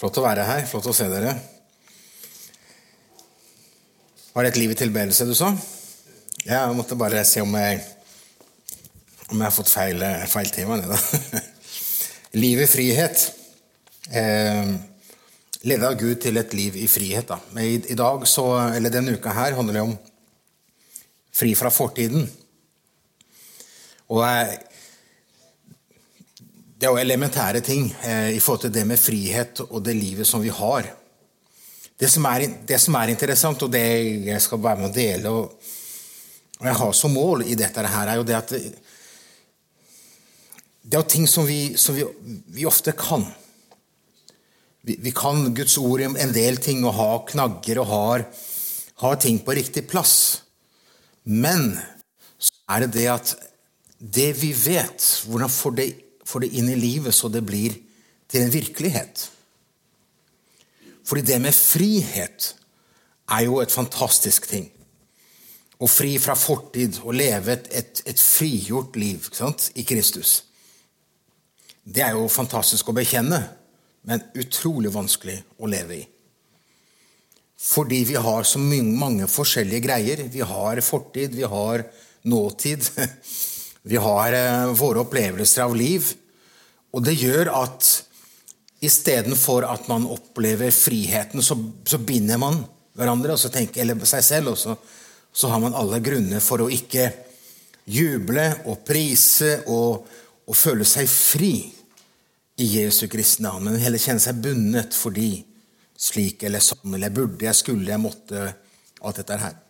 Flott å være her. Flott å se dere. Var det et liv i tilbedelse du sa? Jeg måtte bare se om jeg, om jeg har fått feil, feil tema. Liv i frihet. Eh, Lede av Gud til et liv i frihet. Da. I, i dag, så, eller denne uka her, handler det om fri fra fortiden. Og jeg, er jo elementære ting eh, i forhold til det med frihet og det livet som vi har. Det som er, det som er interessant, og det jeg skal være med å dele, og, og jeg har som mål i dette her, er jo det at det, er ting som vi, som vi, vi ofte kan. Vi, vi, kan Guds ord i en del ting og ha knagger og har, har ting på riktig plass. Men så er det det at det vi vet, hvordan får det få det inn i livet så det blir til en virkelighet. Fordi det med frihet er jo et fantastisk ting. Å fri fra fortid og leve et, et, et frigjort liv i Kristus. Det er jo fantastisk å bekjenne, men utrolig vanskelig å leve i. Fordi vi har så mange forskjellige greier. Vi har fortid, vi har nåtid. Vi har eh, våre opplevelser av liv. Og det gjør at istedenfor at man opplever friheten, så, så, binder man hverandre tenker, eller seg selv. Og så, så, har man alle grunner for å ikke juble og prise og, og føle seg fri i Jesu Kristi navn, men heller kjenne seg bundet fordi slik eller sånn, eller burde, jeg skulle, jeg måtte, alt dette her.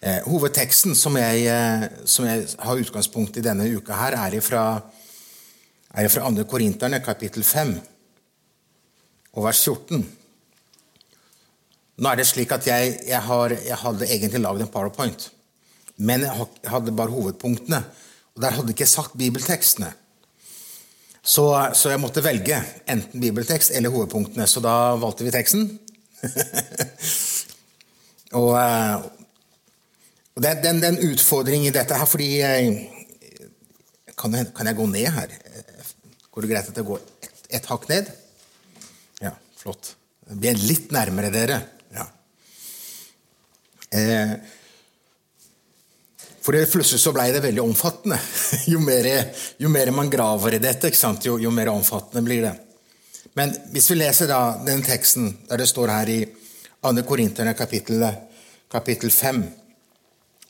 Eh, hovedteksten som jeg, eh, som jeg, har utgangspunkt i denne uka, her, er fra, er fra 2. Korinterne, kapittel 5, og vers 14. Nå er det slik at jeg, jeg, har, jeg hadde egentlig lagd en powerpoint, men jeg hadde bare hovedpunktene. Og der hadde jeg ikke sagt bibeltekstene. Så, så, jeg måtte velge enten bibeltekst eller hovedpunktene, så da valgte vi teksten. og, eh, det, er en utfordring i dette her, fordi kan jeg, kan jeg, gå ned her? Går det greit at jeg går ett et hakk ned? Ja, flott. Det blir litt nærmere dere. Ja. Eh, for plutselig så ble det veldig omfattende. Jo mer, jo mer man graver i dette, jo, jo, mer omfattende blir det. Men hvis vi leser da den teksten der det står her i 2. Korinterne kapittel, kapittel 5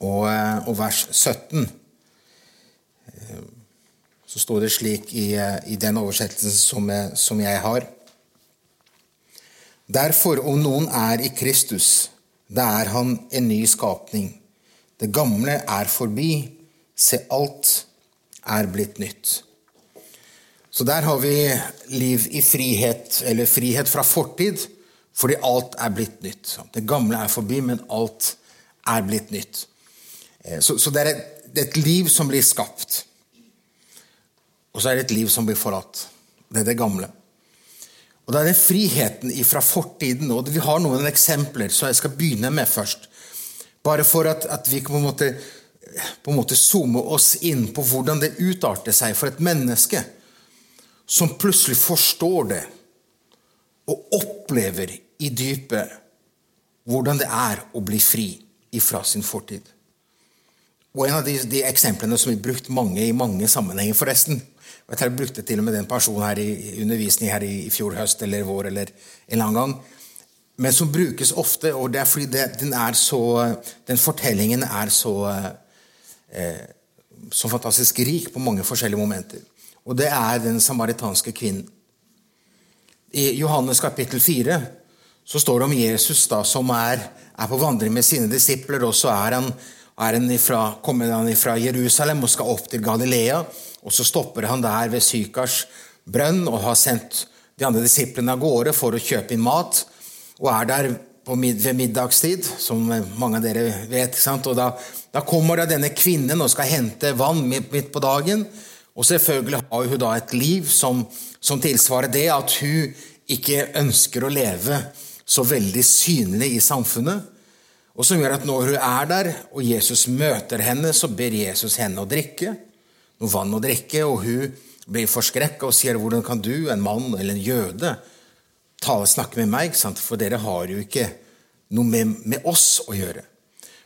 og, eh, og vers 17 eh, så står det slik i, eh, i den oversettelsen som som jeg, har. Derfor, om noen er i Kristus, da er han en ny skapning. Det gamle er forbi, se alt er blitt nytt. Så der har vi liv i frihet, eller frihet fra fortid, fordi alt er blitt nytt. Det gamle er forbi, men alt er blitt nytt. Eh, så, så det, er et, det, er et, liv som blir skapt. Og så er det et liv som blir forlatt. Det er det gamle. Og det er den friheten fra fortiden. og Vi har noen eksempler, så jeg skal begynne med først. Bare for at, at vi på en, måte, på en måte zoome oss inn på hvordan det utarter seg for et menneske som plutselig forstår det og opplever i dypet hvordan det er å bli fri ifra sin fortid. Og en av de, de eksemplene som vi brukt mange i mange sammenhenger, forresten og Jeg brukte til og med den personen her i undervisning her i, i fjor høst eller vår eller en eller annen gang. Men som brukes ofte, og det er fordi det, den, er så, den fortellingen er så, eh, så fantastisk rik på mange forskjellige momenter. Og det er den samaritanske kvinnen. I Johannes kapittel 4 så står det om Jesus da, som er, er på vandring med sine disipler, og så er han ifra, kommer han fra Jerusalem og skal opp til Galilea. og Så stopper han der ved Sykars brønn og har sendt de andre disiplene av gårde for å kjøpe inn mat. Og er der mid ved middagstid, som mange av dere vet. Og da, da, kommer da denne kvinnen og skal hente vann midt, på dagen. Og selvfølgelig har hun da et liv som, som tilsvarer det at hun ikke ønsker å leve så veldig synlig i samfunnet. Og som gjør at når hun er der, og Jesus møter henne, så ber Jesus henne å drikke noe vann å drikke, og hun blir forskrekka og sier 'Hvordan kan du, en mann eller en jøde, tale, snakke med meg, for dere har jo ikke noe med, med oss å gjøre.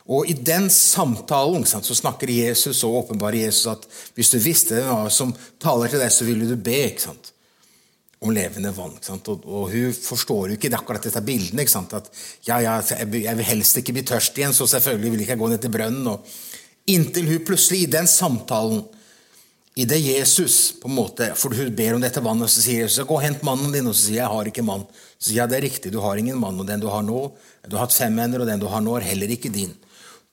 Og I den samtalen sant, så snakker Jesus og åpenbarer Jesus at hvis du visste hvem som taler til deg, så ville du be ikke sant? Om levende vann. Og, og, hun forstår jo ikke akkurat dette bildet. At ja, ja, jeg vil helst ikke bli tørst igjen, så selvfølgelig vil jeg ikke gå ned til brønnen. Og, inntil hun plutselig, i den samtalen, i det Jesus på en måte, For hun ber om dette vannet, og så sier Jesus gå og hent mannen din. Og så sier jeg har ikke mann. Så sier jeg det er riktig, du har ingen mann. Og den du har nå, du har hatt fem venner, og den du har nå, er heller ikke din.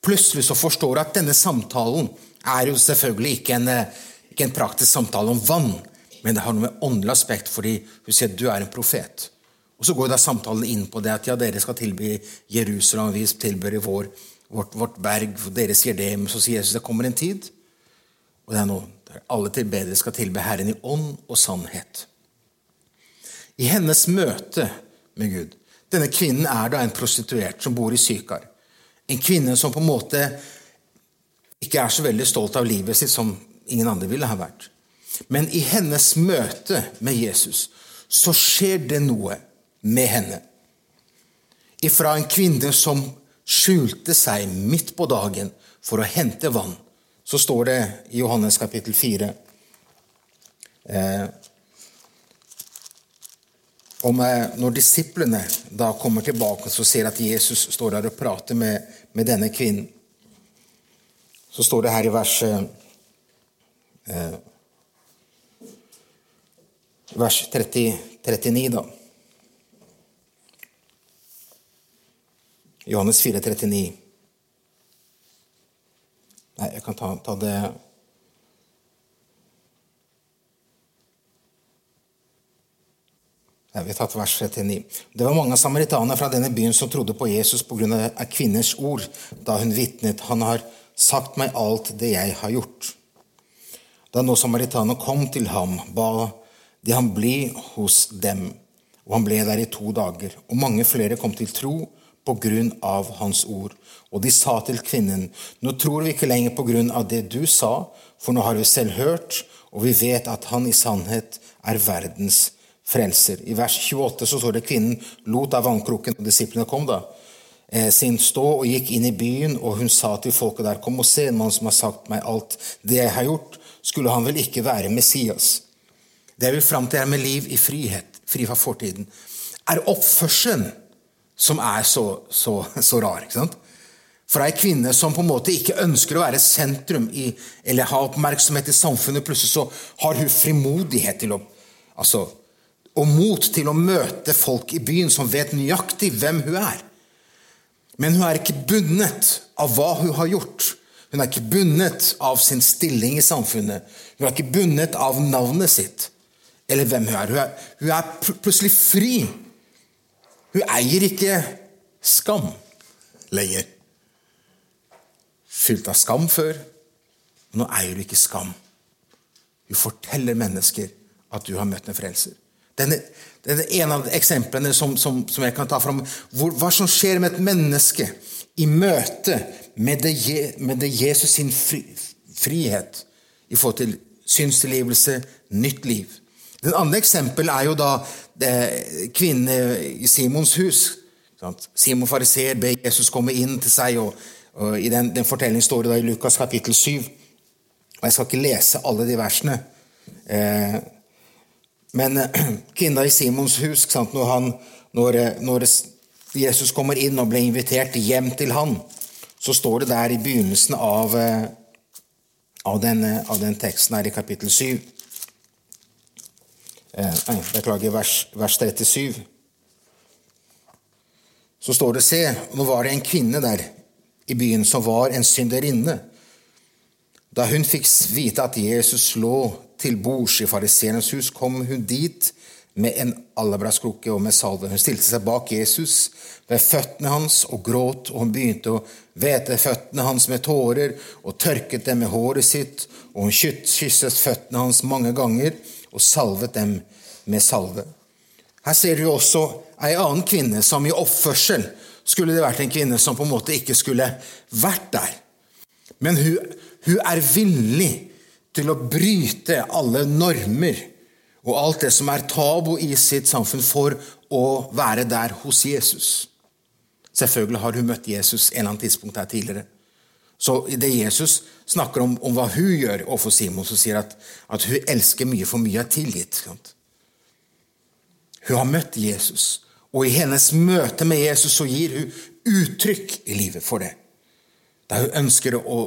Plutselig så forstår hun at denne samtalen er jo selvfølgelig ikke en, ikke en praktisk samtale om vann, men det har noe med åndelig aspekt, fordi hun sier du er en profet. Og Så går da samtalen inn på det at ja, dere skal tilby Jerusalem, vi tilber vår, vårt, vårt berg, dere sier det, men så sier Jesus det kommer en tid, og det er nå der alle tilbedere skal tilbe Herren i ånd og sannhet. I hennes møte med Gud Denne kvinnen er da en prostituert som bor i Sykar. En kvinne som på en måte ikke er så veldig stolt av livet sitt, som ingen andre ville ha vært. Men i hennes møte med Jesus så skjer det noe med henne. Ifra en kvinne som skjulte seg midt på dagen for å hente vann, så står det i Johannes kapittel 4 eh, om eh, Når disiplene da kommer tilbake og ser at Jesus står der og prater med, med denne kvinnen, så står det her i verset eh, vers 30, 39, da. Johannes 4, 39. Nei, jeg kan ta, ta det vi har tatt vers 39. Det var mange samaritanere fra denne byen som trodde på Jesus pga. kvinners ord da hun vitnet. Han har sagt meg alt det jeg har gjort. Da nå samaritanerne kom til ham, ba de han bli hos dem, og han ble der i to dager. Og mange flere kom til tro på grunn av hans ord. Og de sa til kvinnen, nå tror vi ikke lenger på grunn av det du sa, for nå har vi selv hørt, og vi vet at han i sannhet er verdens frelser. I vers 28 så står det kvinnen lot av vannkroken, og disiplene kom da, eh, sin stå og gikk inn i byen, og hun sa til folket der, kom og se en mann som har sagt meg alt det jeg har gjort, skulle han vel ikke være Messias? Det jeg vil fram til, er med liv i frihet, fri fra fortiden, er oppførselen som er så, så, så rar. ikke sant? For ei kvinne som på en måte ikke ønsker å være sentrum i, eller ha oppmerksomhet i samfunnet, plutselig så har hun frimodighet til å altså, og mot til å møte folk i byen som vet nøyaktig hvem hun er. Men hun er ikke bundet av hva hun har gjort. Hun er ikke bundet av sin stilling i samfunnet. Hun er ikke bundet av navnet sitt eller hvem hun er. Hun er, hun er plutselig fri. Hun eier ikke skam lenger. Fylt av skam før. Nå eier du ikke skam. Hun forteller mennesker at du har møtt en frelser. Denne er en av eksemplene som, som, som jeg kan ta fram. Hvor, hva som skjer med et menneske i møte med, det, med det Jesus sin fri, frihet i forhold til synstilgivelse, nytt liv. Den andre eksempel er jo da kvinnen i Simons hus. Simon fariseer ber Jesus komme inn til seg, og, og i den, den fortellingen står det da i Lukas kapittel 7. Og Jeg skal ikke lese alle de versene. Eh, men kvinna i Simons hus, når, han, når, når, Jesus kommer inn og blir invitert hjem til han, så står det der i begynnelsen av, eh, av, den, av den teksten her i kapittel 7 eh, Beklager, vers, vers 37. Så står det, se, nå var det en kvinne der i byen som var en synderinne. Da hun fikk vite at Jesus lå til bords i fariseernes hus, kom hun dit med en alabraskrukke og med salve. Hun stilte seg bak Jesus ved føttene hans og gråt, og hun begynte å vete føttene hans med tårer og tørket dem med håret sitt, og hun kysset føttene hans mange ganger og salvet dem med salve. Her ser du også ei annen kvinne som i oppførsel skulle det vært en kvinne som på en måte ikke skulle vært der. Men hun, hun er villig til å bryte alle normer og alt det som er tabu i sitt samfunn, for å være der hos Jesus. Selvfølgelig har hun møtt Jesus en eller annen tidspunkt her tidligere. Så det Jesus snakker om, om hva hun gjør overfor Simon, så sier at, at hun elsker mye, for mye er tilgitt. Hun har møtt Jesus, og i hennes møte med Jesus så gir hun uttrykk i livet for det. Der hun ønsker å,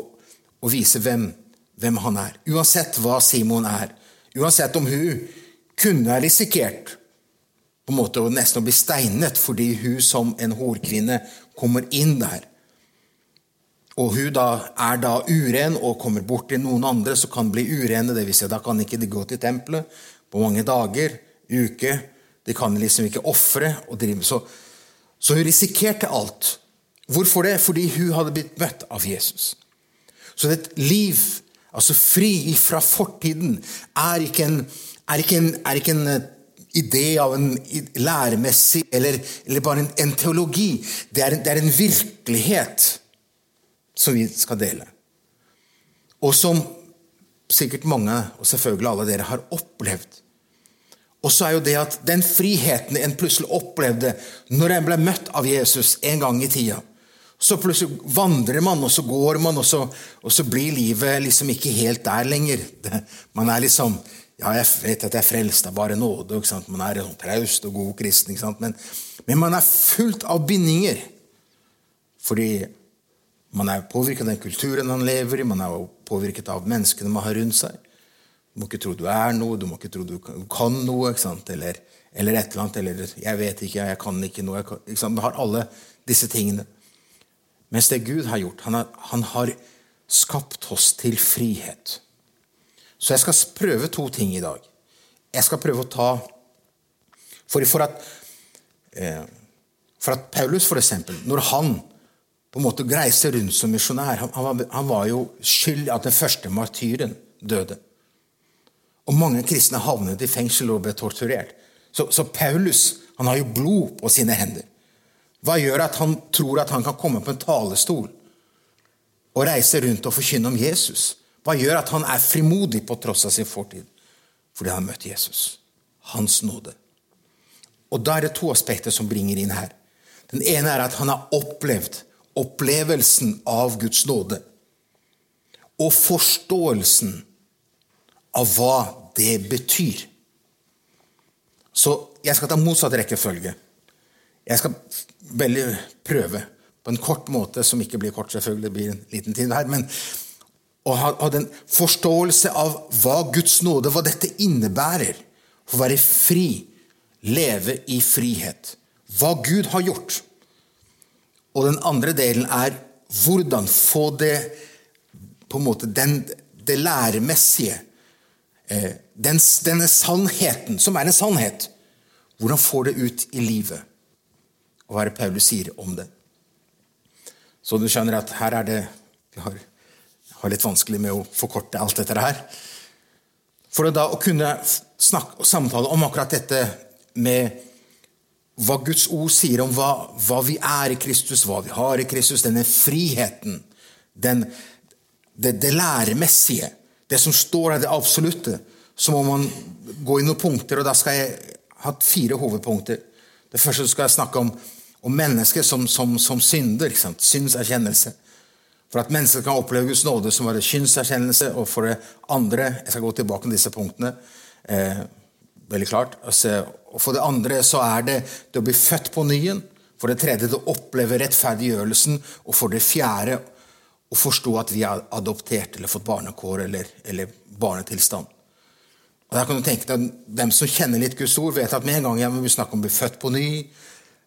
å vise hvem, hvem han er. Uansett hva Simon er. Uansett om hun kunne risikert på en måte å nesten bli steinet fordi hun som en horkvinne kommer inn der. Og hun da er da uren og kommer bort til noen andre som kan bli urene. Det vil si, da kan ikke de gå til tempelet på mange dager, uker. De kan liksom ikke ofre. Så, så hun risikerte alt. Hvorfor det? Fordi hun hadde blitt møtt av Jesus. Så det liv, altså fri fra fortiden, er ikke en, er ikke en, er ikke en eh, idé av en læremessig eller, eller bare en, en, teologi. Det er det er en virkelighet som vi skal dele. Og som sikkert mange, og selvfølgelig alle dere, har opplevd. Og så er jo det at den friheten en plutselig opplevde når en ble møtt av Jesus en gang i tida, så plutselig vandrer man, og så går man, og så, og så blir livet liksom ikke helt der lenger. Man er liksom Ja, jeg vet at jeg er frelst av bare nåde. Man er en traust og god kristen, men, men man er fullt av bindinger. Fordi man er påvirket av den kulturen han lever i, man er påvirket av menneskene man har rundt seg. Du må ikke tro du er noe, du må ikke tro du kan noe, eller, eller, et eller annet. Eller 'jeg vet ikke, jeg kan ikke noe'. Kan, ikke Du har alle disse tingene. Mens det Gud har gjort, han har, han har skapt oss til frihet. Så jeg skal prøve to ting i dag. Jeg skal prøve å ta For, for at, eh, for at Paulus, for eksempel, når han på en måte reise rundt som misjonær. Han, han, han, var jo skyld i at den første martyren døde. Og mange kristne havnet i fengsel og ble torturert. Så, så, Paulus han har jo blod på sine hender. Hva gjør at han tror at han kan komme på en talerstol og reise rundt og forkynne om Jesus? Hva gjør at han er frimodig på tross av sin fortid? Fordi han har møtt Jesus. Hans nåde. Og Da er det to aspekter som bringer inn her. Den ene er at han har opplevd opplevelsen av Guds nåde og forståelsen av hva det betyr. Så jeg skal ta motsatt rekkefølge. Jeg skal veldig prøve på en kort måte, som ikke blir kort, selvfølgelig, det blir en liten tid her, men å ha, ha den forståelse av hva Guds nåde, hva dette innebærer. Å være fri, leve i frihet. Hva Gud har gjort. Og den andre delen er hvordan få det på en måte den, det læremessige. Eh, den, denne sannheten, som er en sannhet. Hvordan få det ut i livet? Og hva er det Paulus sier om det? Så du skjønner at her er det Vi har, har litt vanskelig med å forkorte alt dette her. For da å kunne snakke og samtale om akkurat dette med hva Guds ord sier om hva, hva, vi er i Kristus, hva vi har i Kristus, denne friheten, den, det, det, læremessige, det som står der, det absolutte, så må man gå i noen punkter, og da skal jeg ha fire hovedpunkter. Det første skal jeg snakke om, om mennesket som, som, som synder. Syndserkjennelse. For at mennesket kan oppleve Guds nåde som var synserkjennelse, og for det andre Jeg skal gå tilbake til disse punktene. Eh, veldig klart. Altså, og For det andre så er det det å bli født på nyen. For det tredje det å oppleve rettferdiggjørelsen. Og for det fjerde å forstå at vi har adoptert eller fått barnekår eller, eller barnetilstand. Og der kan du tenke deg, Dem som kjenner litt Guds ord, vet at med en gang jeg vil snakke om å bli født på ny,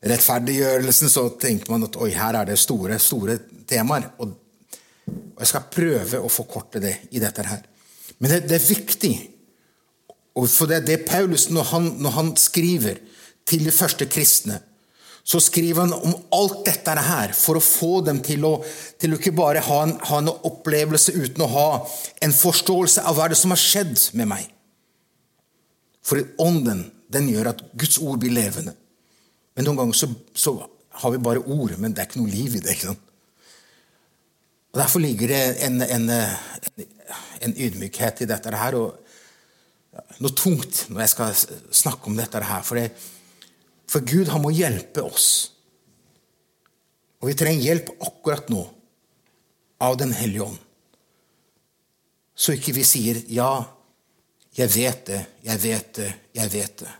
rettferdiggjørelsen, så tenker man at oi, her er det store, store temaer. Og jeg skal prøve å forkorte det i dette her. Men det, det er viktig og for det, det Paulus, når han, når han skriver til de første kristne, så skriver han om alt dette her for å få dem til å, til å ikke bare ha en, ha en, opplevelse uten å ha en forståelse av hva det som har skjedd med meg. For ånden den gjør at Guds ord blir levende. Men noen ganger så, så har vi bare ord, men det er ikke noe liv i det. ikke sant? Og Derfor ligger det en, en, en ydmykhet i dette her. og noe tungt når jeg skal snakke om dette her. For det, For Gud, han må hjelpe oss. Og vi trenger hjelp akkurat nå av Den hellige ånd. Så ikke vi sier 'ja, jeg vet det, jeg vet det, jeg vet det',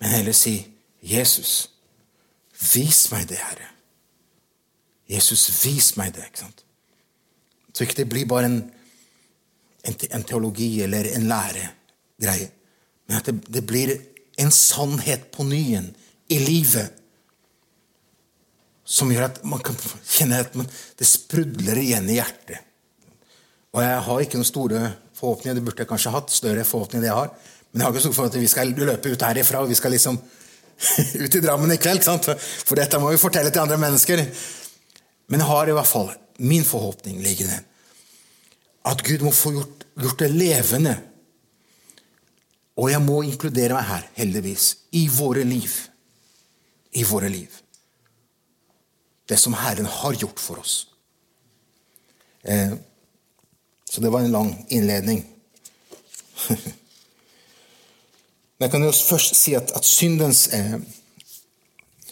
men heller si 'Jesus, vis meg det, Herre'. Jesus, vis meg det. ikke sant? Så ikke det blir bare en, en, en teologi eller en læregreie, men at det, det blir en sannhet på nyen i livet som gjør at man kan kjenne at man, det sprudler igjen i hjertet. Og jeg har ikke noen store forhåpninger. Det burde jeg kanskje hatt. større forhåpninger enn jeg har. Men jeg har ikke stor forhåpning at vi skal løpe ut herifra og vi skal liksom ut i Drammen i kveld. For dette må vi fortelle til andre mennesker. Men jeg har i hvert fall min forhåpning liggende. At Gud må få gjort, gjort det levende. Og jeg må inkludere meg her, heldigvis, i våre liv. I våre liv det som Herren har gjort for oss. Eh, så det var en lang innledning. Men jeg kan jo først si at, at syndens, eh,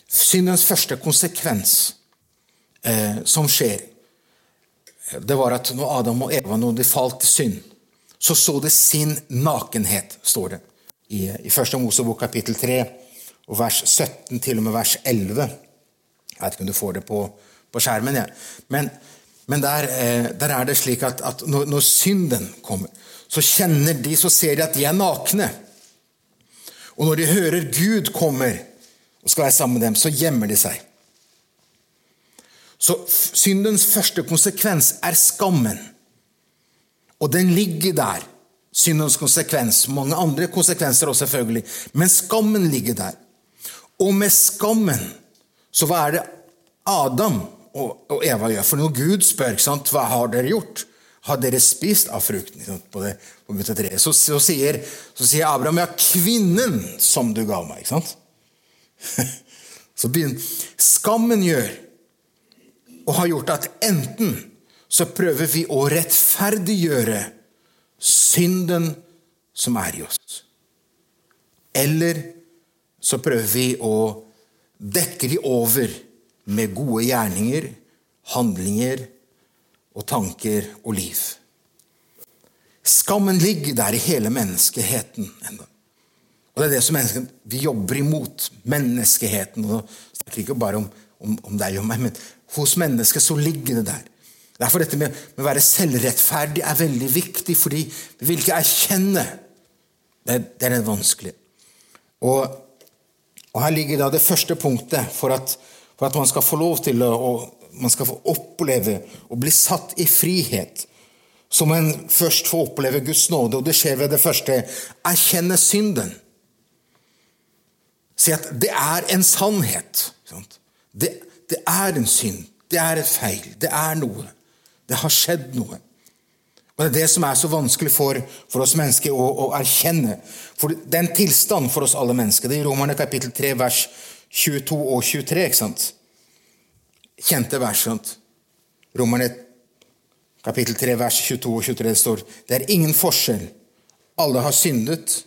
syndens første konsekvens eh, som skjer, det var at når Adam og Eva når de falt til synd, så så de sin nakenhet, står det i, i 1. Mosebok kapittel 3, og vers 17 til og med vers 11. Jeg vet ikke om du får det på, på skjermen. Ja. Men, men der, eh, der, er det slik at, at når, når, synden kommer, så kjenner de, så ser de at de er nakne. Og når de hører Gud kommer og skal være sammen med dem, så gjemmer de seg. Så syndens første konsekvens er skammen. Og den ligger der. Syndens konsekvens. Mange andre konsekvenser også, selvfølgelig. Men skammen ligger der. Og med skammen så hva er det Adam og Eva gjør? For når Gud spør sant, hva har dere gjort, har dere spist av frukten på, det, på treet? Så, så, sier, så sier Abraham ja, kvinnen som du ga meg. ikke sant? Så begynner, Skammen gjør og har gjort at enten så prøver vi å rettferdiggjøre synden som er i oss, eller så prøver vi å dekke de over med gode gjerninger, handlinger og tanker og liv. Skammen ligger der i hele menneskeheten ennå. Og det er det som vi jobber imot. Menneskeheten. og Jeg snakker ikke bare om, om, om, deg og meg, men hos mennesket så ligger det der. Derfor dette med, å være selvrettferdig er veldig viktig, fordi vi vil ikke erkjenne. Det, det er det vanskelige. Og og Her ligger da det første punktet for at, for at man skal få lov til å man skal få oppleve å bli satt i frihet. Som en først får oppleve Guds nåde, og det skjer ved det første erkjenne synden. Si at det er en sannhet. Det, det er en synd. Det er et feil. Det er noe. Det har skjedd noe. Og Det er det som er så vanskelig for, for oss mennesker å, å, erkjenne. For Det er en tilstand for oss alle mennesker. Det er i Romerne kapittel 3, vers 22 og 23. ikke sant? Kjente vers. sant? Romerne kapittel 3, vers 22 og 23 det står det er ingen forskjell. Alle har syndet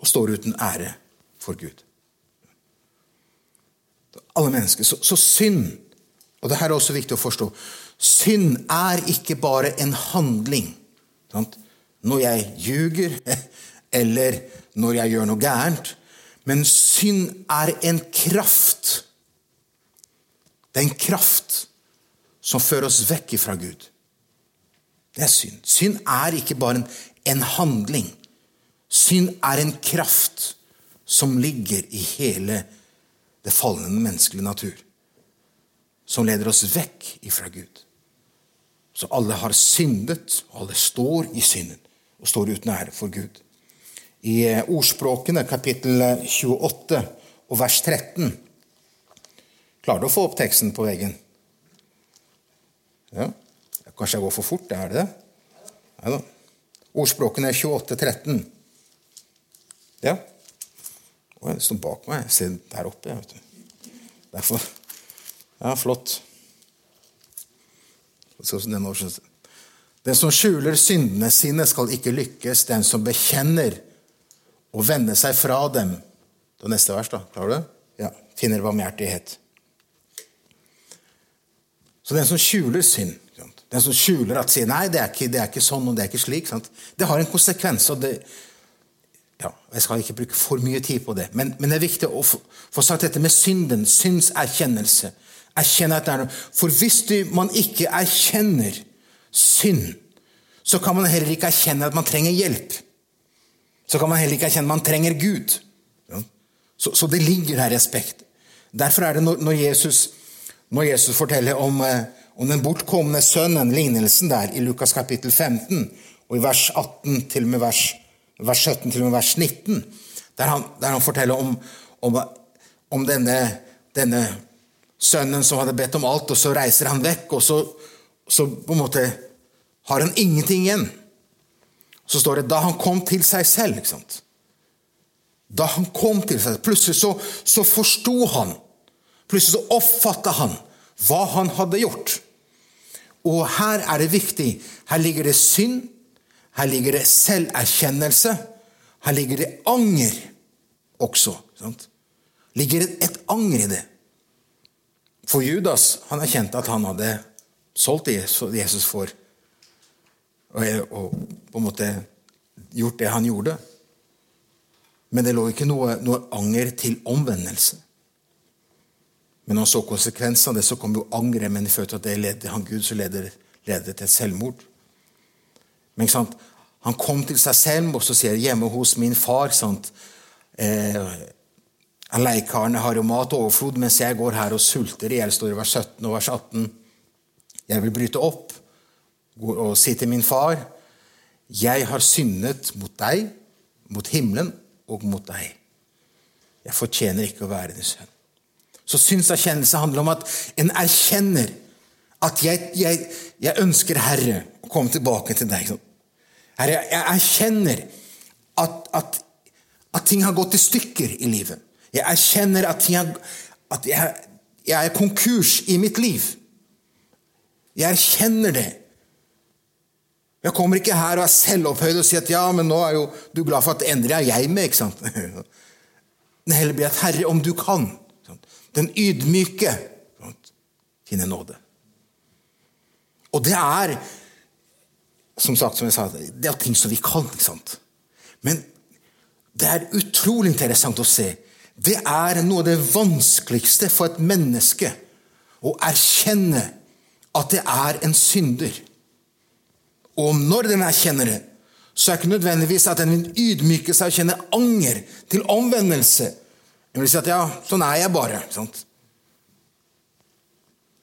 og står uten ære for Gud. Alle mennesker. Så, så synd, og det her er også viktig å forstå Synd er ikke bare en handling. Sant? Når jeg ljuger, eller når jeg gjør noe gærent. Men synd er en kraft. Det er en kraft som fører oss vekk fra Gud. Det er synd. Synd er ikke bare en, en handling. Synd er en kraft som ligger i hele det falne menneskelige natur. Som leder oss vekk ifra Gud. Så alle har syndet, og alle står i synden og står uten ære for Gud. I eh, Ordspråkene, kapittel 28 og vers 13 Klarer du å få opp teksten på veggen? Ja. Kanskje jeg går for fort? Er det det? Nei da. Ordspråkene 28, 13. Ja. Å, det står bak meg. Jeg ser der oppe. vet du. Derfor. Ja, flott. Den som skjuler syndene sine, skal ikke lykkes. Den som bekjenner og vender seg fra dem, Det er neste vers, da. Klarer du? Ja. Finner barmhjertighet. Så den som skjuler synd, den som skjuler at sier nei, det er, ikke, det er ikke sånn og det er ikke slik, sant? det har en konsekvens. og det, ja, Jeg skal ikke bruke for mye tid på det, men, men det er viktig å få sagt dette med synden. Syndserkjennelse. Erkjenne at det er noe. For hvis du, man ikke erkjenner synd, så kan man heller ikke erkjenne at man trenger hjelp. Så kan man heller ikke erkjenne at man trenger Gud. Så, så, det ligger her i aspekt. Derfor er det når, når, Jesus, når Jesus, forteller om, eh, om, den bortkomne sønnen, lignelsen der i Lukas kapittel 15, og i vers 18 til og med vers, vers 17 til og med vers 19, der han, der han forteller om, om, om denne, denne, sønnen som hadde bedt om alt, og så reiser han vekk, og så, så på en måte har han ingenting igjen. Så står det da han kom til seg selv. ikke sant? Da han kom til seg Plutselig så, så forsto han. Plutselig så oppfatta han hva han hadde gjort. Og her er det viktig. Her ligger det synd. Her ligger det selverkjennelse. Her ligger det anger også. Sant? ligger det et anger i det. For Judas han erkjente at han hadde solgt Jesus for og, på en måte gjort det han gjorde. Men det lå ikke noe, noe anger til omvendelse. Men når han så konsekvensen av det, så kom jo angeret. Men følte at det leder han Gud, så leder det til et selvmord. Men ikke sant? Han kom til seg selv og så sier hjemme hos min far sant? Eh, Leiekarene har jo mat og overflod, mens jeg går her og sulter i hjel, står i vers 17 og vers 18. Jeg vil bryte opp og si til min far, jeg har syndet mot deg, mot himmelen og mot deg. Jeg fortjener ikke å være din sønn. Så synserkjennelse handler om at en erkjenner at jeg, jeg, jeg ønsker, Herre, å komme tilbake til deg. Herre, jeg erkjenner at, at, at, ting har gått i stykker i livet. Jeg erkjenner at, har, at jeg, jeg er konkurs i mitt liv. Jeg erkjenner det. Jeg kommer ikke her og er selvopphøyd og sier at ja, men nå er jo du glad for at det endrer jeg med. ikke sant? Men heller be at Herre, om du kan, den ydmyke finne nåde. Og det er som sagt, som jeg sa, det er ting som vi kan. ikke sant? Men det er utrolig interessant å se. Det er noe av det vanskeligste for et menneske å erkjenne at det er en synder. Og når den erkjenner det, så er det ikke nødvendigvis at den vil ydmyke seg og kjenne anger til omvendelse. Den vil si at 'ja, sånn er jeg bare'. Sant?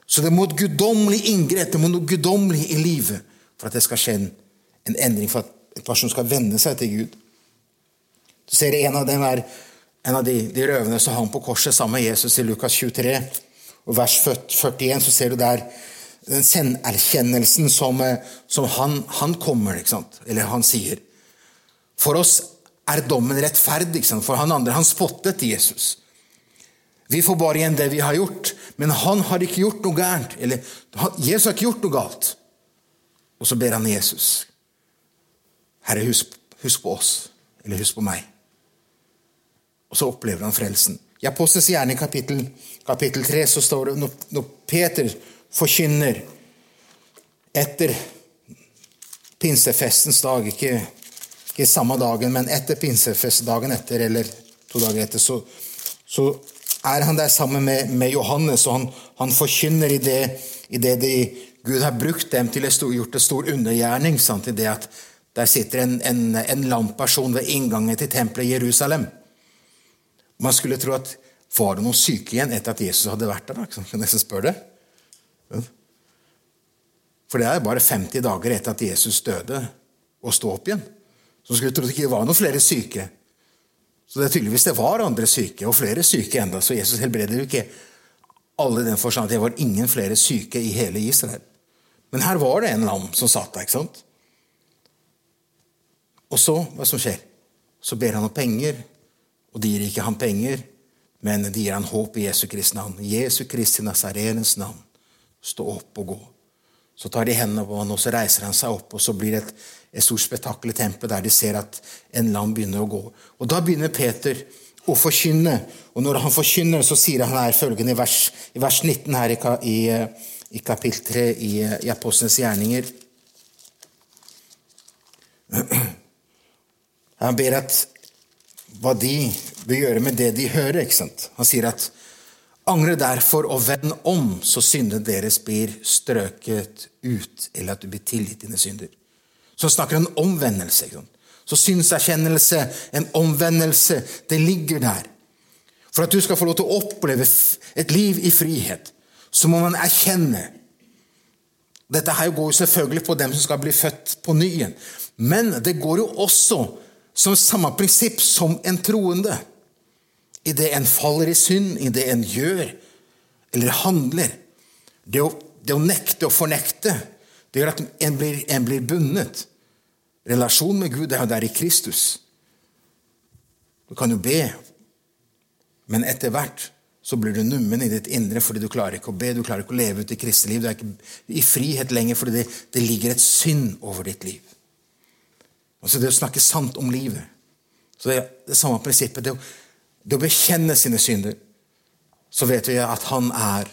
Så det må et guddommelig inngrep, det må noe guddommelig i livet for at det skal skje en, en endring, for at en person skal vende seg til Gud. Du ser En av dem er en av de, de røvene som hang på korset sammen med Jesus i Lukas 23. og Vers 41 så ser du der den selverkjennelsen som, eh, som han, han, kommer, eller han sier. For oss er dommen rettferdig, for han andre han spottet Jesus. Vi får bare igjen det vi har gjort, men han har ikke gjort noe gærent. Eller Jesus har ikke gjort noe galt. Og så ber han Jesus. Herre, husk, husk på oss. Eller husk på meg. Og så opplever han frelsen. I Apostels gjerne i kapittel, kapittel 3 så står det når, når Peter forkynner etter pinsefestens dag, ikke, ikke samme dagen, men etter pinsefestdagen etter, eller to dager etter, så, så er han der sammen med, med Johannes, og han, han forkynner i det, i det de, Gud har brukt dem til å gjort en stor undergjerning. Sant, i det at der sitter en, en, en lamperson ved inngangen til tempelet i Jerusalem. Man skulle tro at var det noen syke igjen etter at Jesus hadde vært der? Da? Kan nesten spørre det. For det er bare 50 dager etter at Jesus døde og sto opp igjen. Så skulle tro det ikke var noen flere syke. Så det er tydeligvis det var andre syke, og flere syke enda, Så Jesus helbreder jo ikke alle i den forstand at det var ingen flere syke i hele Israel. Men her var det en lam som satt der. ikke sant? Og så, hva som skjer? Så ber han om penger, og de gir ikke ham penger, men de gir han håp i Jesu Kristi navn. Jesu Kristi Nazarenes navn. Stå opp og gå. Så tar de hendene på ham, og så reiser han seg opp, og så blir det et, et stort spetakkel i tempelet der de ser at en lam begynner å gå. Og Da begynner Peter å forkynne. Og når han forkynner, så sier han her følgende i vers, i vers 19 her i, i, i kapittel 3 i, i Apostlenes gjerninger. Han ber at hva de bør gjøre med det de hører. ikke sant? Han sier at angre derfor og vend om, så syndene deres blir strøket ut, eller at du blir tilgitt dine synder. Så han snakker om omvendelse. ikke sant? Så synserkjennelse, en omvendelse, det ligger der. For at du skal få lov til å oppleve et liv i frihet, så må man erkjenne Dette her går jo selvfølgelig på dem som skal bli født på ny igjen. Men det går jo også som samme prinsipp som en troende. I det en faller i synd, i det en gjør eller handler. Det å, det å nekte og fornekte, det gjør at en blir, en blir bundet. Relasjonen med Gud er jo der i Kristus. Du kan jo be, men etter hvert så blir du nummen i ditt indre fordi du klarer ikke å be, du klarer ikke å leve ut i kristelig liv. Du er ikke i frihet lenger fordi det, det ligger et synd over ditt liv. Altså det å snakke sant om livet. Så Det er det samme prinsippet. Det å, det å bekjenne sine synder. Så vet vi at han er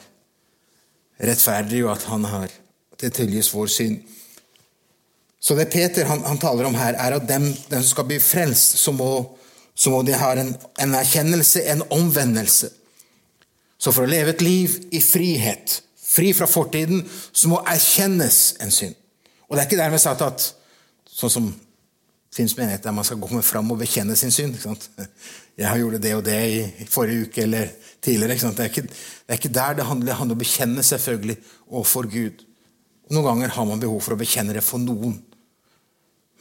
rettferdig, og at han har det tilgis vår synd. Så det Peter han, han taler om her, er at dem, dem som skal bli frelst, så må, så må de ha en, en, erkjennelse, en omvendelse. Så for å leve et liv i frihet, fri fra fortiden, så må erkjennes en synd. Og det er ikke dermed sagt at sånn som fins menigheter der man skal komme fram og bekjenne sin synd. Jeg har gjort det og det i forrige uke eller tidligere. Det er, ikke, det, er ikke, der det handler. Det handler om å bekjenne selvfølgelig overfor Gud. Noen ganger har man behov for å bekjenne det for noen.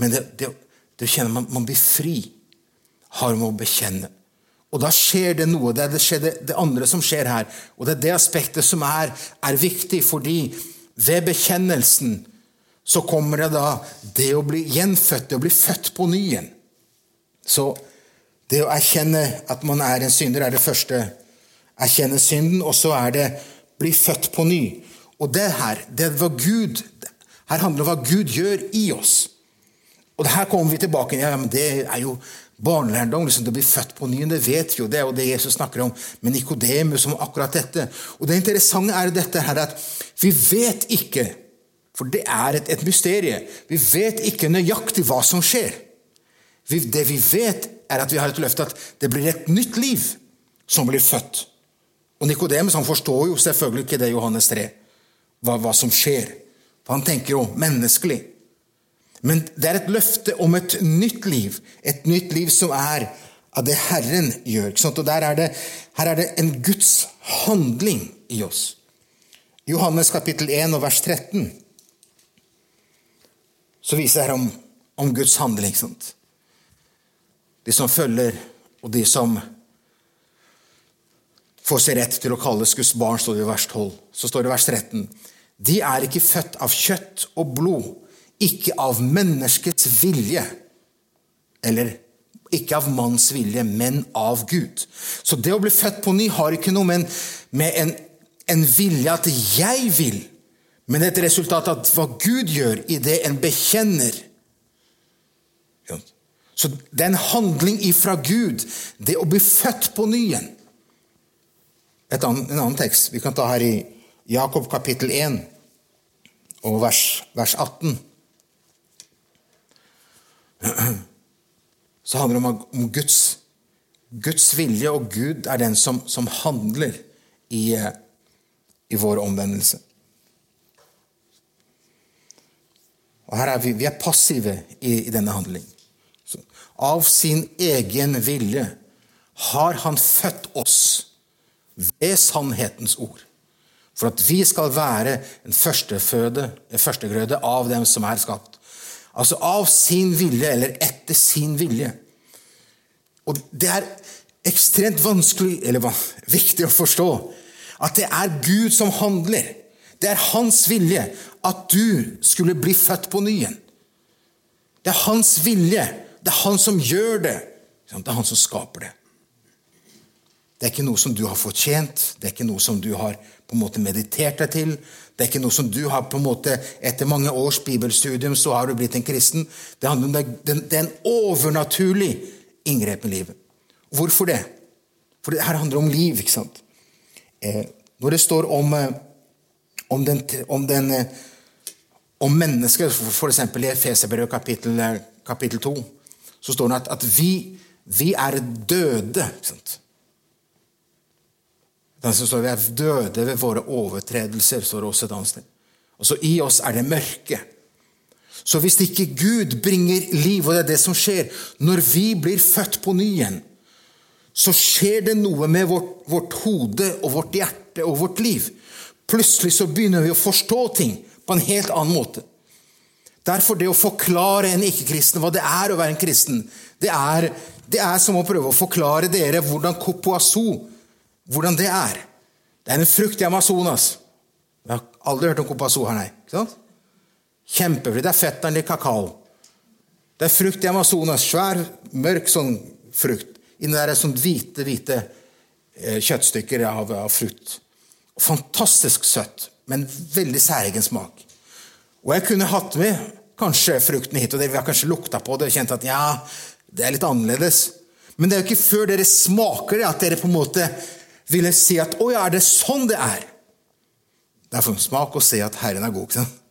Men det, det, det kjenner man, man blir fri har med å bekjenne. Og da skjer det noe. Det er det, det, andre som skjer her. Og det er det aspektet som er, er viktig, fordi ved bekjennelsen så kommer det da det å bli gjenfødt, det å bli født på ny igjen. Så det å erkjenne at man er en synder, er det første. Erkjenne synden, og så er det bli født på ny. Og det her, det var Gud Her handler det om hva Gud gjør i oss. Og her kommer vi tilbake ja, men Det er jo barnelærdom. Liksom, det blir født på ny, det vet jo. Det og det Jesus snakker om med Nikodemus om akkurat dette. Og Det interessante er dette her at vi vet ikke, for det er et, et mysterium, vi vet ikke nøyaktig hva som skjer. Vi, det vi vet, er at vi har et løfte at det blir et nytt liv som blir født. Og Nikodemus forstår jo selvfølgelig ikke det Johannes 3, hva, hva som skjer. For han tenker jo menneskelig. Men det er et løfte om et nytt liv. Et nytt liv som er av det Herren gjør. Og er det, Her er det en Guds handling i oss. Johannes kapittel 1 og vers 13 så viser det her om, om Guds handling. Sant? De som følger, og de som får seg rett til å kalles Guds barn, står det i vers 12. Så står det i vers 13. De er ikke født av kjøtt og blod, ikke av menneskets vilje, eller ikke av manns vilje, men av Gud. Så det å bli født på ny har ikke noe med, med en, en vilje at jeg vil, men et resultat av hva Gud gjør i det en bekjenner. Så det er en handling ifra Gud, det å bli født på ny igjen. En annen tekst vi kan ta her i Jakob kapittel 1 og vers, vers 18 så handler det om, om Guds, Guds, vilje, og Gud er den som, som handler i, eh, i, vår omvendelse. Og her er vi, vi er passive i, i denne handling. Så, av sin egen vilje har han født oss ved sannhetens ord. For at vi skal være en førsteføde, en førstegrøde av dem som er skapt. Altså av sin vilje, eller etter sin vilje. Og det er ekstremt vanskelig, eller viktig å forstå, at det er Gud som handler. Det er hans vilje at du skulle bli født på ny igjen. Det er hans vilje. Det er han som gjør det. Det er han som skaper det. Det er ikke noe som du har fortjent, det er ikke noe som du har på en måte meditert deg til. Det er ikke noe som du har på en måte, Etter mange års bibelstudium så har du blitt en kristen. Det, handler om det, det er en overnaturlig inngrep i livet. Hvorfor det? For det her handler om liv. ikke sant? Eh, når det står om, eh, om, den, om, den, eh, om mennesket, f.eks. i Efeserbrevet kapittel, eh, kapittel 2, så står det at, at vi, vi, er døde. sant? Står Vi er døde ved våre overtredelser, står det også et annet sted. Og så I oss er det mørke. Så hvis ikke Gud bringer liv, og det er det som skjer når vi blir født på ny igjen, så skjer det noe med vårt, vårt, hode og vårt hjerte og vårt liv. Plutselig så begynner vi å forstå ting på en helt annen måte. Derfor det å forklare en ikke-kristen hva det er å være en kristen, det er, det er, som å prøve å forklare dere hvordan copoazo hvordan det er. Det er en frukt i Amazonas. Jeg har aldri hørt om copoazo her, nei. Ikke. Det er fetteren i kakao. Det er frukt i Amazonas. Svær, mørk sånn frukt. Inni der er sånn hvite, hvite eh, kjøttstykker av, av frukt. Fantastisk søtt, men veldig særegen smak. Og jeg kunne hatt med kanskje frukten hit, og det, vi har kanskje lukta på det og kjent at ja, det er litt annerledes. Men det er jo ikke før dere smaker det, at dere på en måte ville si at å ja, er det sånn det er? Det er for en smak å se at Herren er god. ikke sant?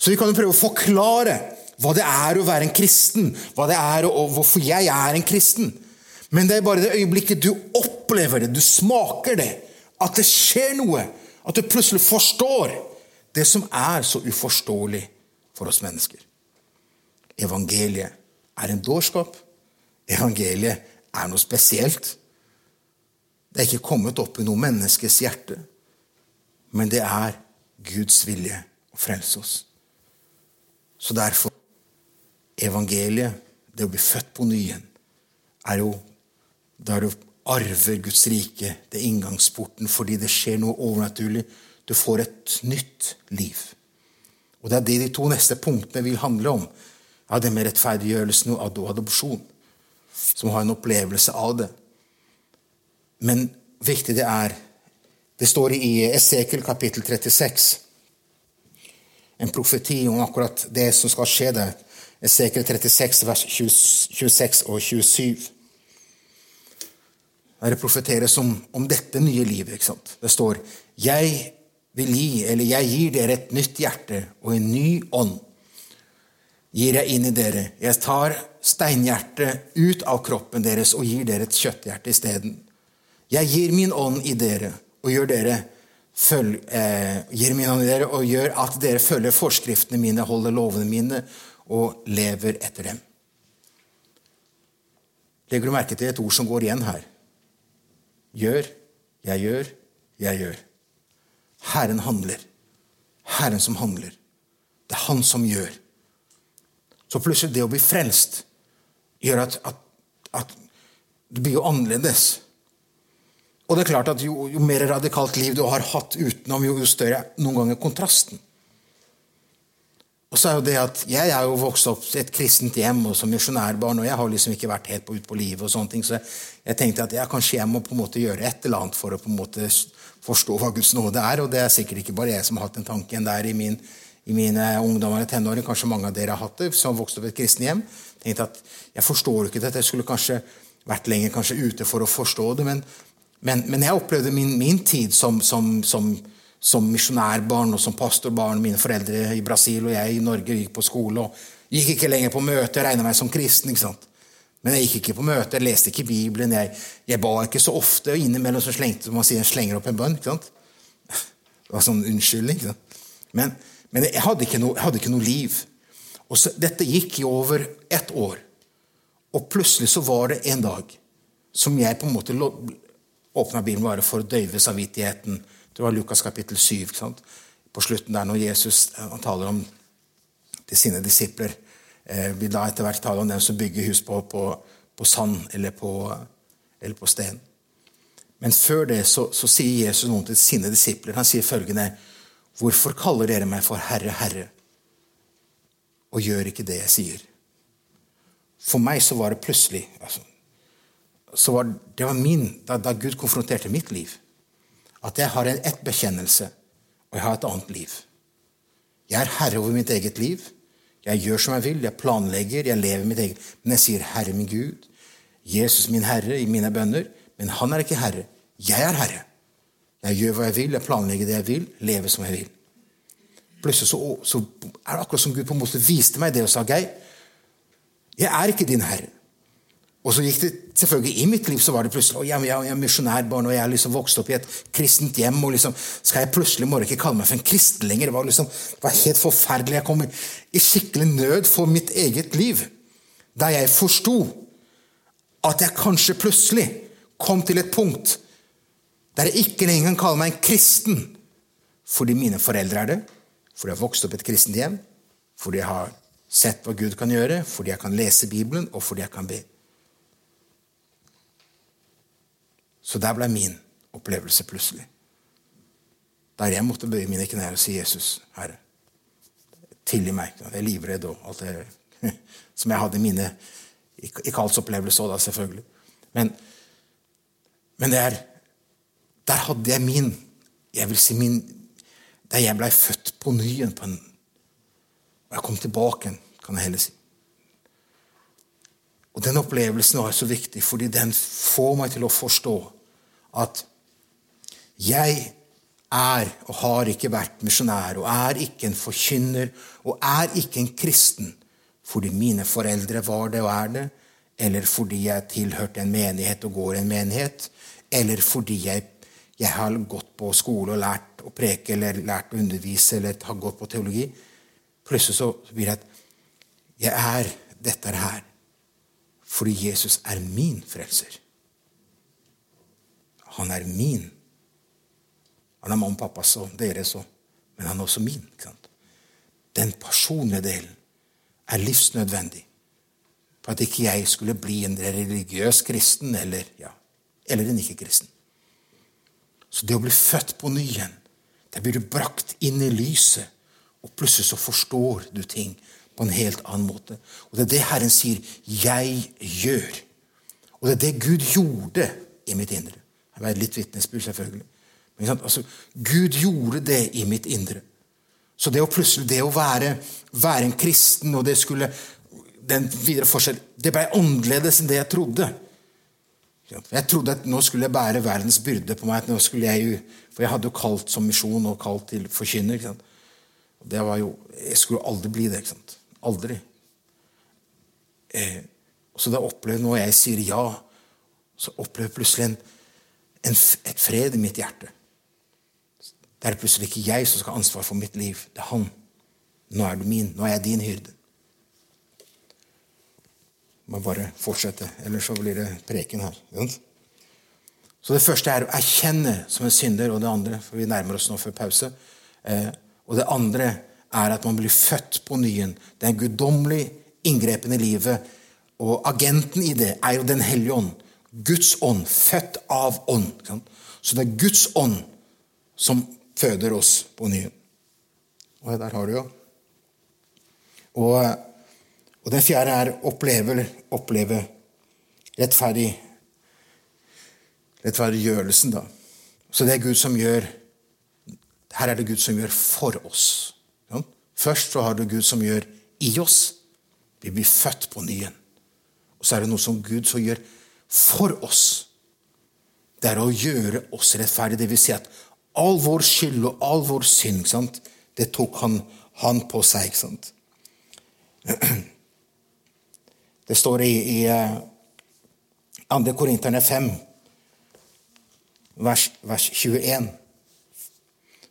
Så vi kan jo prøve å forklare hva det er å være en kristen, hva det er og hvorfor jeg er en kristen. Men det er bare det øyeblikket du opplever det, du smaker det, at det skjer noe, at du plutselig forstår det som er så uforståelig for oss mennesker. Evangeliet er en dårskap. Evangeliet er noe spesielt. Det er ikke kommet opp i noe menneskes hjerte, men det er Guds vilje å frelse oss. Så derfor evangeliet, det å bli født på ny igjen, er jo der du arver Guds rike, det er inngangsporten, fordi det skjer noe overnaturlig. Du får et nytt liv. Og Det er det de to neste punktene vil handle om. Ja, Det med rettferdiggjørelsen og adopsjon, som har en opplevelse av det. Men viktig det er Det står i Esekel kapittel 36 en profeti om akkurat det som skal skje der. Esekiel 36, vers 26 og 27. Der det profeteres om, om dette nye livet. ikke sant? Det står Jeg vil gi, eller jeg gir dere et nytt hjerte og en ny ånd. Gir jeg inn i dere. Jeg tar steinhjertet ut av kroppen deres og gir dere et kjøtthjerte isteden. Jeg gir min ånd i dere og gjør dere følg, eh, gir min ånd i dere og gjør at dere følger forskriftene mine, holder lovene mine og lever etter dem. Legger du merke til et ord som går igjen her? Gjør, jeg gjør, jeg gjør. Herren handler. Herren som handler. Det er Han som gjør. Så plutselig det å bli frelst gjør at, at, at det blir jo annerledes. Og det er klart at jo, jo mer radikalt liv du har hatt utenom, jo, jo større noen ganger kontrasten. Og så er jo det at Jeg er jo vokst opp i et kristent hjem og som misjonærbarn, og jeg har liksom ikke vært helt på ut på livet. og sånne ting, Så jeg tenkte at ja, kanskje jeg må på en måte gjøre et eller annet for å på en måte forstå hva Guds nåde er. Og det er sikkert ikke bare jeg som har hatt den tanken der i min, i mine ungdommer og tenåring. Kanskje mange av dere har hatt det, som har vokst opp i et kristent hjem. tenkte at Jeg forstår ikke dette. Jeg skulle kanskje vært lenger kanskje ute for å forstå det. Men, men, men jeg opplevde min, min tid som, som, som som misjonærbarn og som pastorbarn. Mine foreldre i Brasil og jeg i Norge gikk på skole og gikk ikke lenger på møte. regna meg som kristen. ikke sant? Men jeg gikk ikke på møte, jeg leste ikke Bibelen. Jeg, jeg ba ikke så ofte. og Innimellom så slengte man sier, slenger opp en bønn. ikke sant? Det var sånn unnskyldning. ikke sant? Men, men jeg, hadde ikke noe, jeg hadde ikke noe liv. Og så, Dette gikk i over ett år. Og plutselig så var det en dag som jeg på en måte åpna Bibelen bare for å døyve samvittigheten det var Lukas kapittel 7. På slutten der når Jesus eh, taler om til sine disipler. Eh, vil da etter hvert tale om dem som bygger hus på, på, på sand eller på, eller på sten. Men før det så, så, sier Jesus noe til sine disipler. Han sier følgende.: Hvorfor kaller dere meg for Herre, Herre, og gjør ikke det jeg sier? For meg så var det plutselig altså, så var, Det var min, da, da Gud konfronterte mitt liv at jeg har ett bekjennelse, og jeg har et annet liv. Jeg er herre over mitt eget liv. Jeg gjør som jeg vil, jeg planlegger, jeg lever mitt eget Men jeg sier 'Herre min Gud', 'Jesus min Herre' i mine bønner. Men han er ikke herre. Jeg er herre. Jeg gjør hva jeg vil, jeg planlegger det jeg vil, lever som jeg vil. Plutselig så, så er det akkurat som Gud på en måte viste meg det og sa, Geir, jeg er ikke din herre. Og så gikk det selvfølgelig I mitt liv så var det plutselig jeg, jeg, jeg er misjonærbarn og jeg er liksom vokst opp i et kristent hjem. og liksom, Skal jeg plutselig må ikke kalle meg for en kristen lenger? Det var, liksom, det var helt forferdelig. Jeg kom i skikkelig nød for mitt eget liv. Da jeg forsto at jeg kanskje plutselig kom til et punkt der jeg ikke lenger kan kalle meg en kristen fordi mine foreldre er det, fordi jeg har vokst opp i et kristent hjem, fordi jeg har sett hva Gud kan gjøre, fordi jeg kan lese Bibelen, og fordi jeg kan be. Så der ble min opplevelse plutselig. Der jeg måtte bøye mine knær og si 'Jesus, Herre, tilgi meg'. Jeg er livredd og alt det som jeg hadde i mine Ikke alls opplevelse òg, da, selvfølgelig. Men, men det er Der hadde jeg min Jeg vil si min Der jeg blei født på ny igjen. På en, og jeg kom tilbake, kan jeg heller si. Og Den opplevelsen er så viktig, fordi den får meg til å forstå at jeg er og har ikke vært misjonær og er ikke en forkynner og er ikke en kristen fordi mine foreldre var det og er det, eller fordi jeg tilhørte en menighet og går i en menighet, eller fordi jeg, jeg har gått på skole og lært å preke eller lært å undervise eller har gått på teologi. Plutselig så blir det at jeg er dette her fordi Jesus er min frelser. Han er min. Han er mamma og pappas og deres òg, men han er også min. Den personlige delen er livsnødvendig for at ikke jeg skulle bli en religiøs kristen eller, ja, eller en ikke-kristen. Så det å bli født på ny igjen, der blir du brakt inn i lyset, og plutselig så forstår du ting på en helt annen måte. Og Det er det Herren sier 'jeg gjør'. Og det er det Gud gjorde i mitt indre. Det var litt vitnesbyrd, selvfølgelig. Men altså, Gud gjorde det i mitt indre. Så det å plutselig det å være, være en kristen og det skulle den videre forskjell, Det ble annerledes enn det jeg trodde. Jeg trodde at nå skulle jeg bære verdens byrde på meg. nå skulle jeg For jeg hadde jo kalt som misjon og kalt til forkynner. Det var jo, Jeg skulle aldri bli det. ikke sant? Aldri. Eh, så da opplever når jeg sier ja, så opplever jeg plutselig en, en, et fred i mitt hjerte. Det er plutselig ikke jeg som skal ha ansvar for mitt liv. Det er han. Nå er du min. Nå er jeg din hyrde. Jeg må bare fortsette, ellers så blir det preken her. Så Det første er å erkjenne som en synder, og det andre for vi nærmer oss nå før pause, eh, og det andre er at man blir født på nyen. Det er en guddommelig inngrepen i livet, og agenten i det er jo Den hellige ånd. Guds ånd, født av ånd. Så det er Guds ånd som føder oss på ny. Og der har du jo. Og, og den fjerde er oppleve, oppleve rettferdig rettferdiggjørelsen, da. Så det er Gud som gjør Her er det Gud som gjør for oss. Først så har du Gud som gjør i oss. Vi blir født på nyen. Og så er det noe som Gud som gjør for oss. Det er å gjøre oss rettferdige. Det vil si at all vår skyld og all vår synd, det tok han, han på seg. ikke sant? Det står i, i 2. Eh, Korinterne 5, vers, vers 21,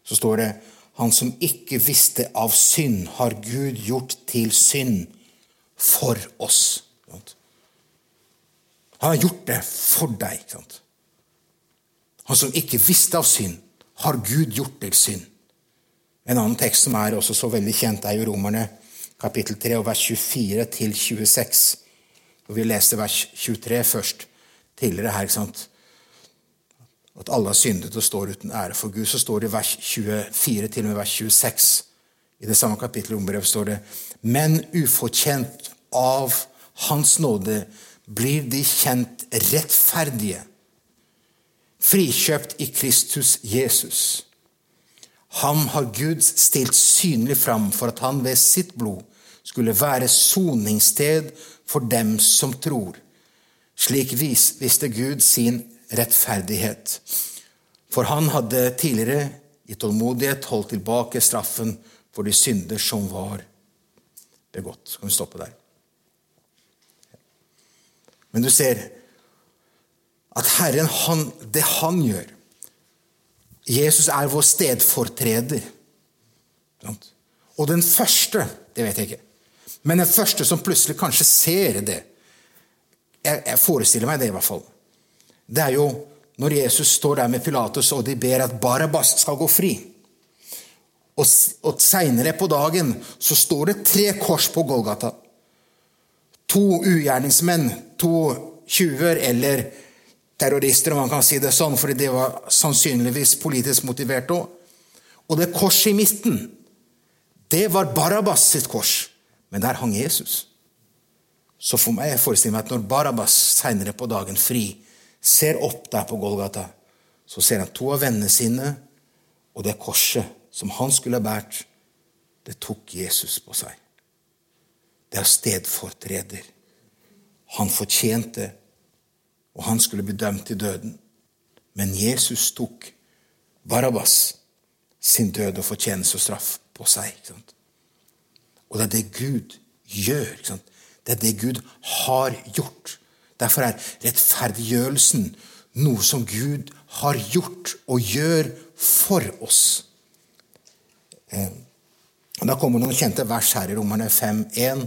så står det Han som ikke visste av synd, har Gud gjort til synd for oss. Han har gjort det for deg. ikke sant? Han som ikke visste av synd, har Gud gjort til synd. En annen tekst som er også så veldig kjent, er jo Romerne kapittel 3 og vers 24 til 26. Og Vi leste vers 23 først tidligere her. ikke sant? At alle har syndet og står uten ære for Gud. Så står det i vers 24 til og med vers 26 i det samme kapittelet rombrevet står det Men ufortjent av Hans nåde blir de kjent rettferdige frikjøpt i Kristus Jesus. Ham har Gud stilt synlig fram for at han ved sitt blod skulle være soningssted for dem som tror. Slik visste Gud sin rettferdighet. For han hadde tidligere i tålmodighet holdt tilbake straffen for de synder som var begått. Så kan vi stoppe der. Men du ser at Herren, han, det han gjør Jesus er vår stedfortreder. Og den første Det vet jeg ikke. Men den første som plutselig kanskje ser det Jeg, jeg forestiller meg det, i hvert fall. Det er jo når Jesus står der med Pilatus, og de ber at Barabas skal gå fri. Og, og seinere på dagen så står det tre kors på Golgata. To ugjerningsmenn, to tjuver eller terrorister, om man kan si det sånn, fordi det var sannsynligvis politisk motivert òg. Og det korset i midten, det var Barabas sitt kors, men der hang Jesus. Så for meg forestiller meg at når Barabas seinere på dagen fri ser opp der på Golgata, så ser han to av vennene sine, og det korset som han skulle ha båret, det tok Jesus på seg. Det er stedfortreder. Han fortjente og han skulle bli dømt til døden. Men Jesus tok Barabbas sin død og fortjeneste og straff på seg. Og det er det Gud gjør. Det er det Gud har gjort. Derfor er rettferdiggjørelsen noe som Gud har gjort og gjør for oss. Eh, da kommer noen kjente vers her i Romerne 5.1,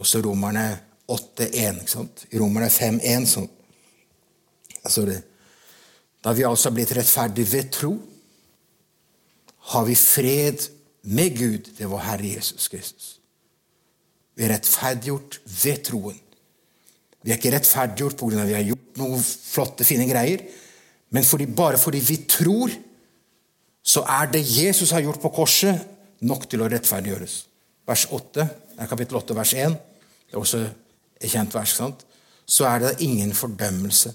og så Romerne 8.1. I Romerne 5.1 sånn altså det, Da vi altså blitt rettferdige ved tro, har vi fred med Gud ved vår Herre Jesus Kristus. Vi er rettferdiggjort ved troen. Vi er ikke rettferdiggjort pga. at vi har gjort noen flotte, fine greier, men fordi, bare fordi vi tror, så er det Jesus har gjort på korset, nok til å rettferdiggjøres. Vers 8, kapittel 8, vers 1, det er også kjent vers. Sant? Så er det ingen fordømmelse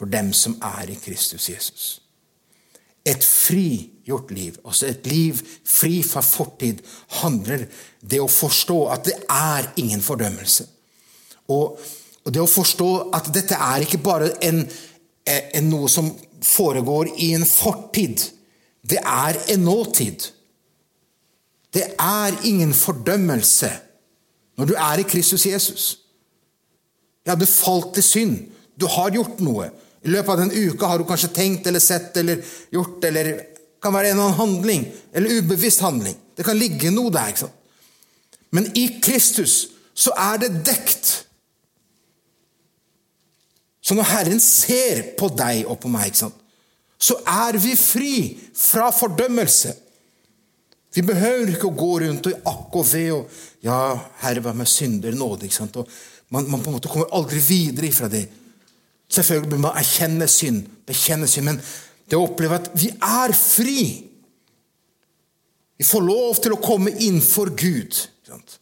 for dem som er i Kristus Jesus. Et frigjort liv, altså et liv fri fra fortid, handler det å forstå at det er ingen fordømmelse. Og, og det å forstå at dette er ikke bare en, en, noe som foregår i en fortid. Det er en nåtid. Det er ingen fordømmelse når du er i Kristus Jesus. Ja, du falt til synd. Du har gjort noe. I løpet av den uka har du kanskje tenkt eller sett eller gjort eller det kan være en eller annen handling eller ubevisst handling. Det kan ligge noe der. ikke sant? Men i Kristus så er det dekt. Så når Herren ser på deg og på meg, ikke sant? så er vi fri fra fordømmelse. Vi behøver ikke å gå rundt og i akk og ve og Ja, Herre, vær med synder, nåde. ikke sant? Og man, man, på en måte kommer aldri videre ifra det. Selvfølgelig bør man erkjenne synd, bekjenne synd, men det å oppleve at vi er fri Vi får lov til å komme innenfor Gud sant?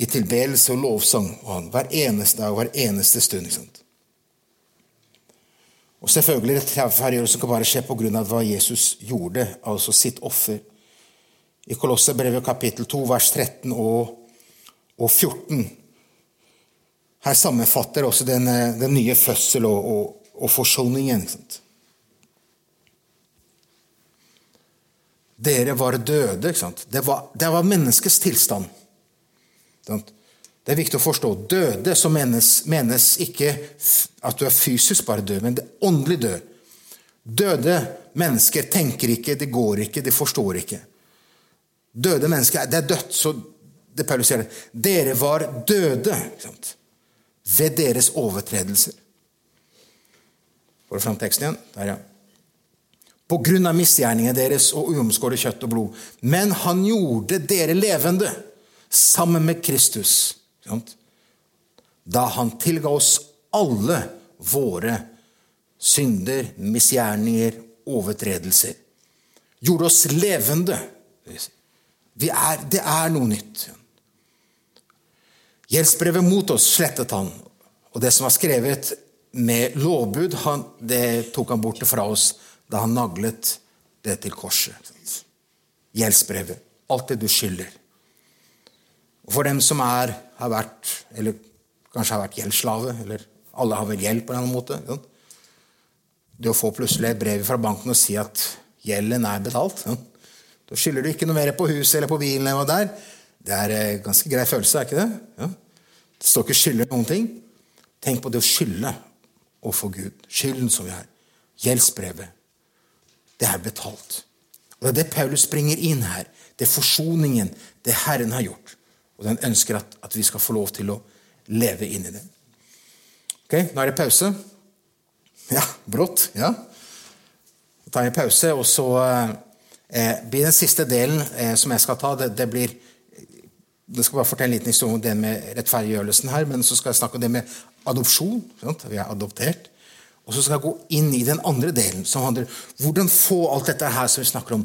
i tilbedelse og lovsang hver eneste dag, hver eneste stund. Sant? Og selvfølgelig rettferdiggjørelsen kan bare skje på grunn av hva Jesus gjorde, altså sitt offer. I Kolosserbrevet kapittel 2, vers 13 og, og 14 her sammenfatter også den, eh, den nye fødsel og, og, og forsoningen. Dere var døde. Det var, det var, menneskets tilstand. Det er viktig å forstå. Døde så menes, menes ikke at du er fysisk bare død, men det er åndelig død. Døde mennesker tenker ikke, de går ikke, de forstår ikke. Døde mennesker Det er dødt, så det Paulus sier. Dere var døde. Ikke sant? Ved deres overtredelser. Får du fram teksten igjen? Der, ja. På grunn av misgjerningene deres og uomskåret kjøtt og blod. Men han gjorde dere levende sammen med Kristus. Da han tilga oss alle våre synder, misgjerninger, overtredelser. Gjorde oss levende. Er, det er noe nytt. Gjeldsbrevet mot oss slettet han, og det som var skrevet med lovbud, han, det tok han bort fra oss da han naglet det til korset. Gjeldsbrevet. Alt det du skylder. Og for dem som er, har vært, eller kanskje har vært gjeldsslave, eller alle har vel gjeld på en eller annen måte, det å få plutselig et brev fra banken og si at gjelden er betalt. Da skylder du ikke noe mer på huset eller på bilen. eller der. Det er en eh, ganske grei følelse, er ikke det? Ja. Det står ikke 'skylder' noen ting. Tenk på det å skylde overfor Gud. Skylden som vi har. Gjeldsbrevet. Det er betalt. Og Det er det Paulus springer inn her. Det er forsoningen det Herren har gjort. Og den ønsker at, at vi skal få lov til å leve inn i det. Ok, Nå er det pause. Ja, brått. Ja. Da tar jeg pause, og så eh, blir den siste delen eh, som jeg skal ta, det, det blir jeg skal bare fortelle en liten historie om det med rettferdiggjørelsen her, men så skal jeg snakke om det med adopsjon. Sant? Vi er adoptert. Og så skal jeg gå inn i den andre delen, som handler om hvordan få alt dette her som vi snakker om.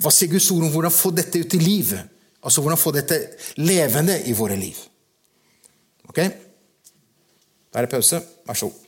Hva sier Guds ord om hvordan få dette ut i livet? Altså hvordan få dette levende i våre liv. Ok? Da er det pause. Vær så god.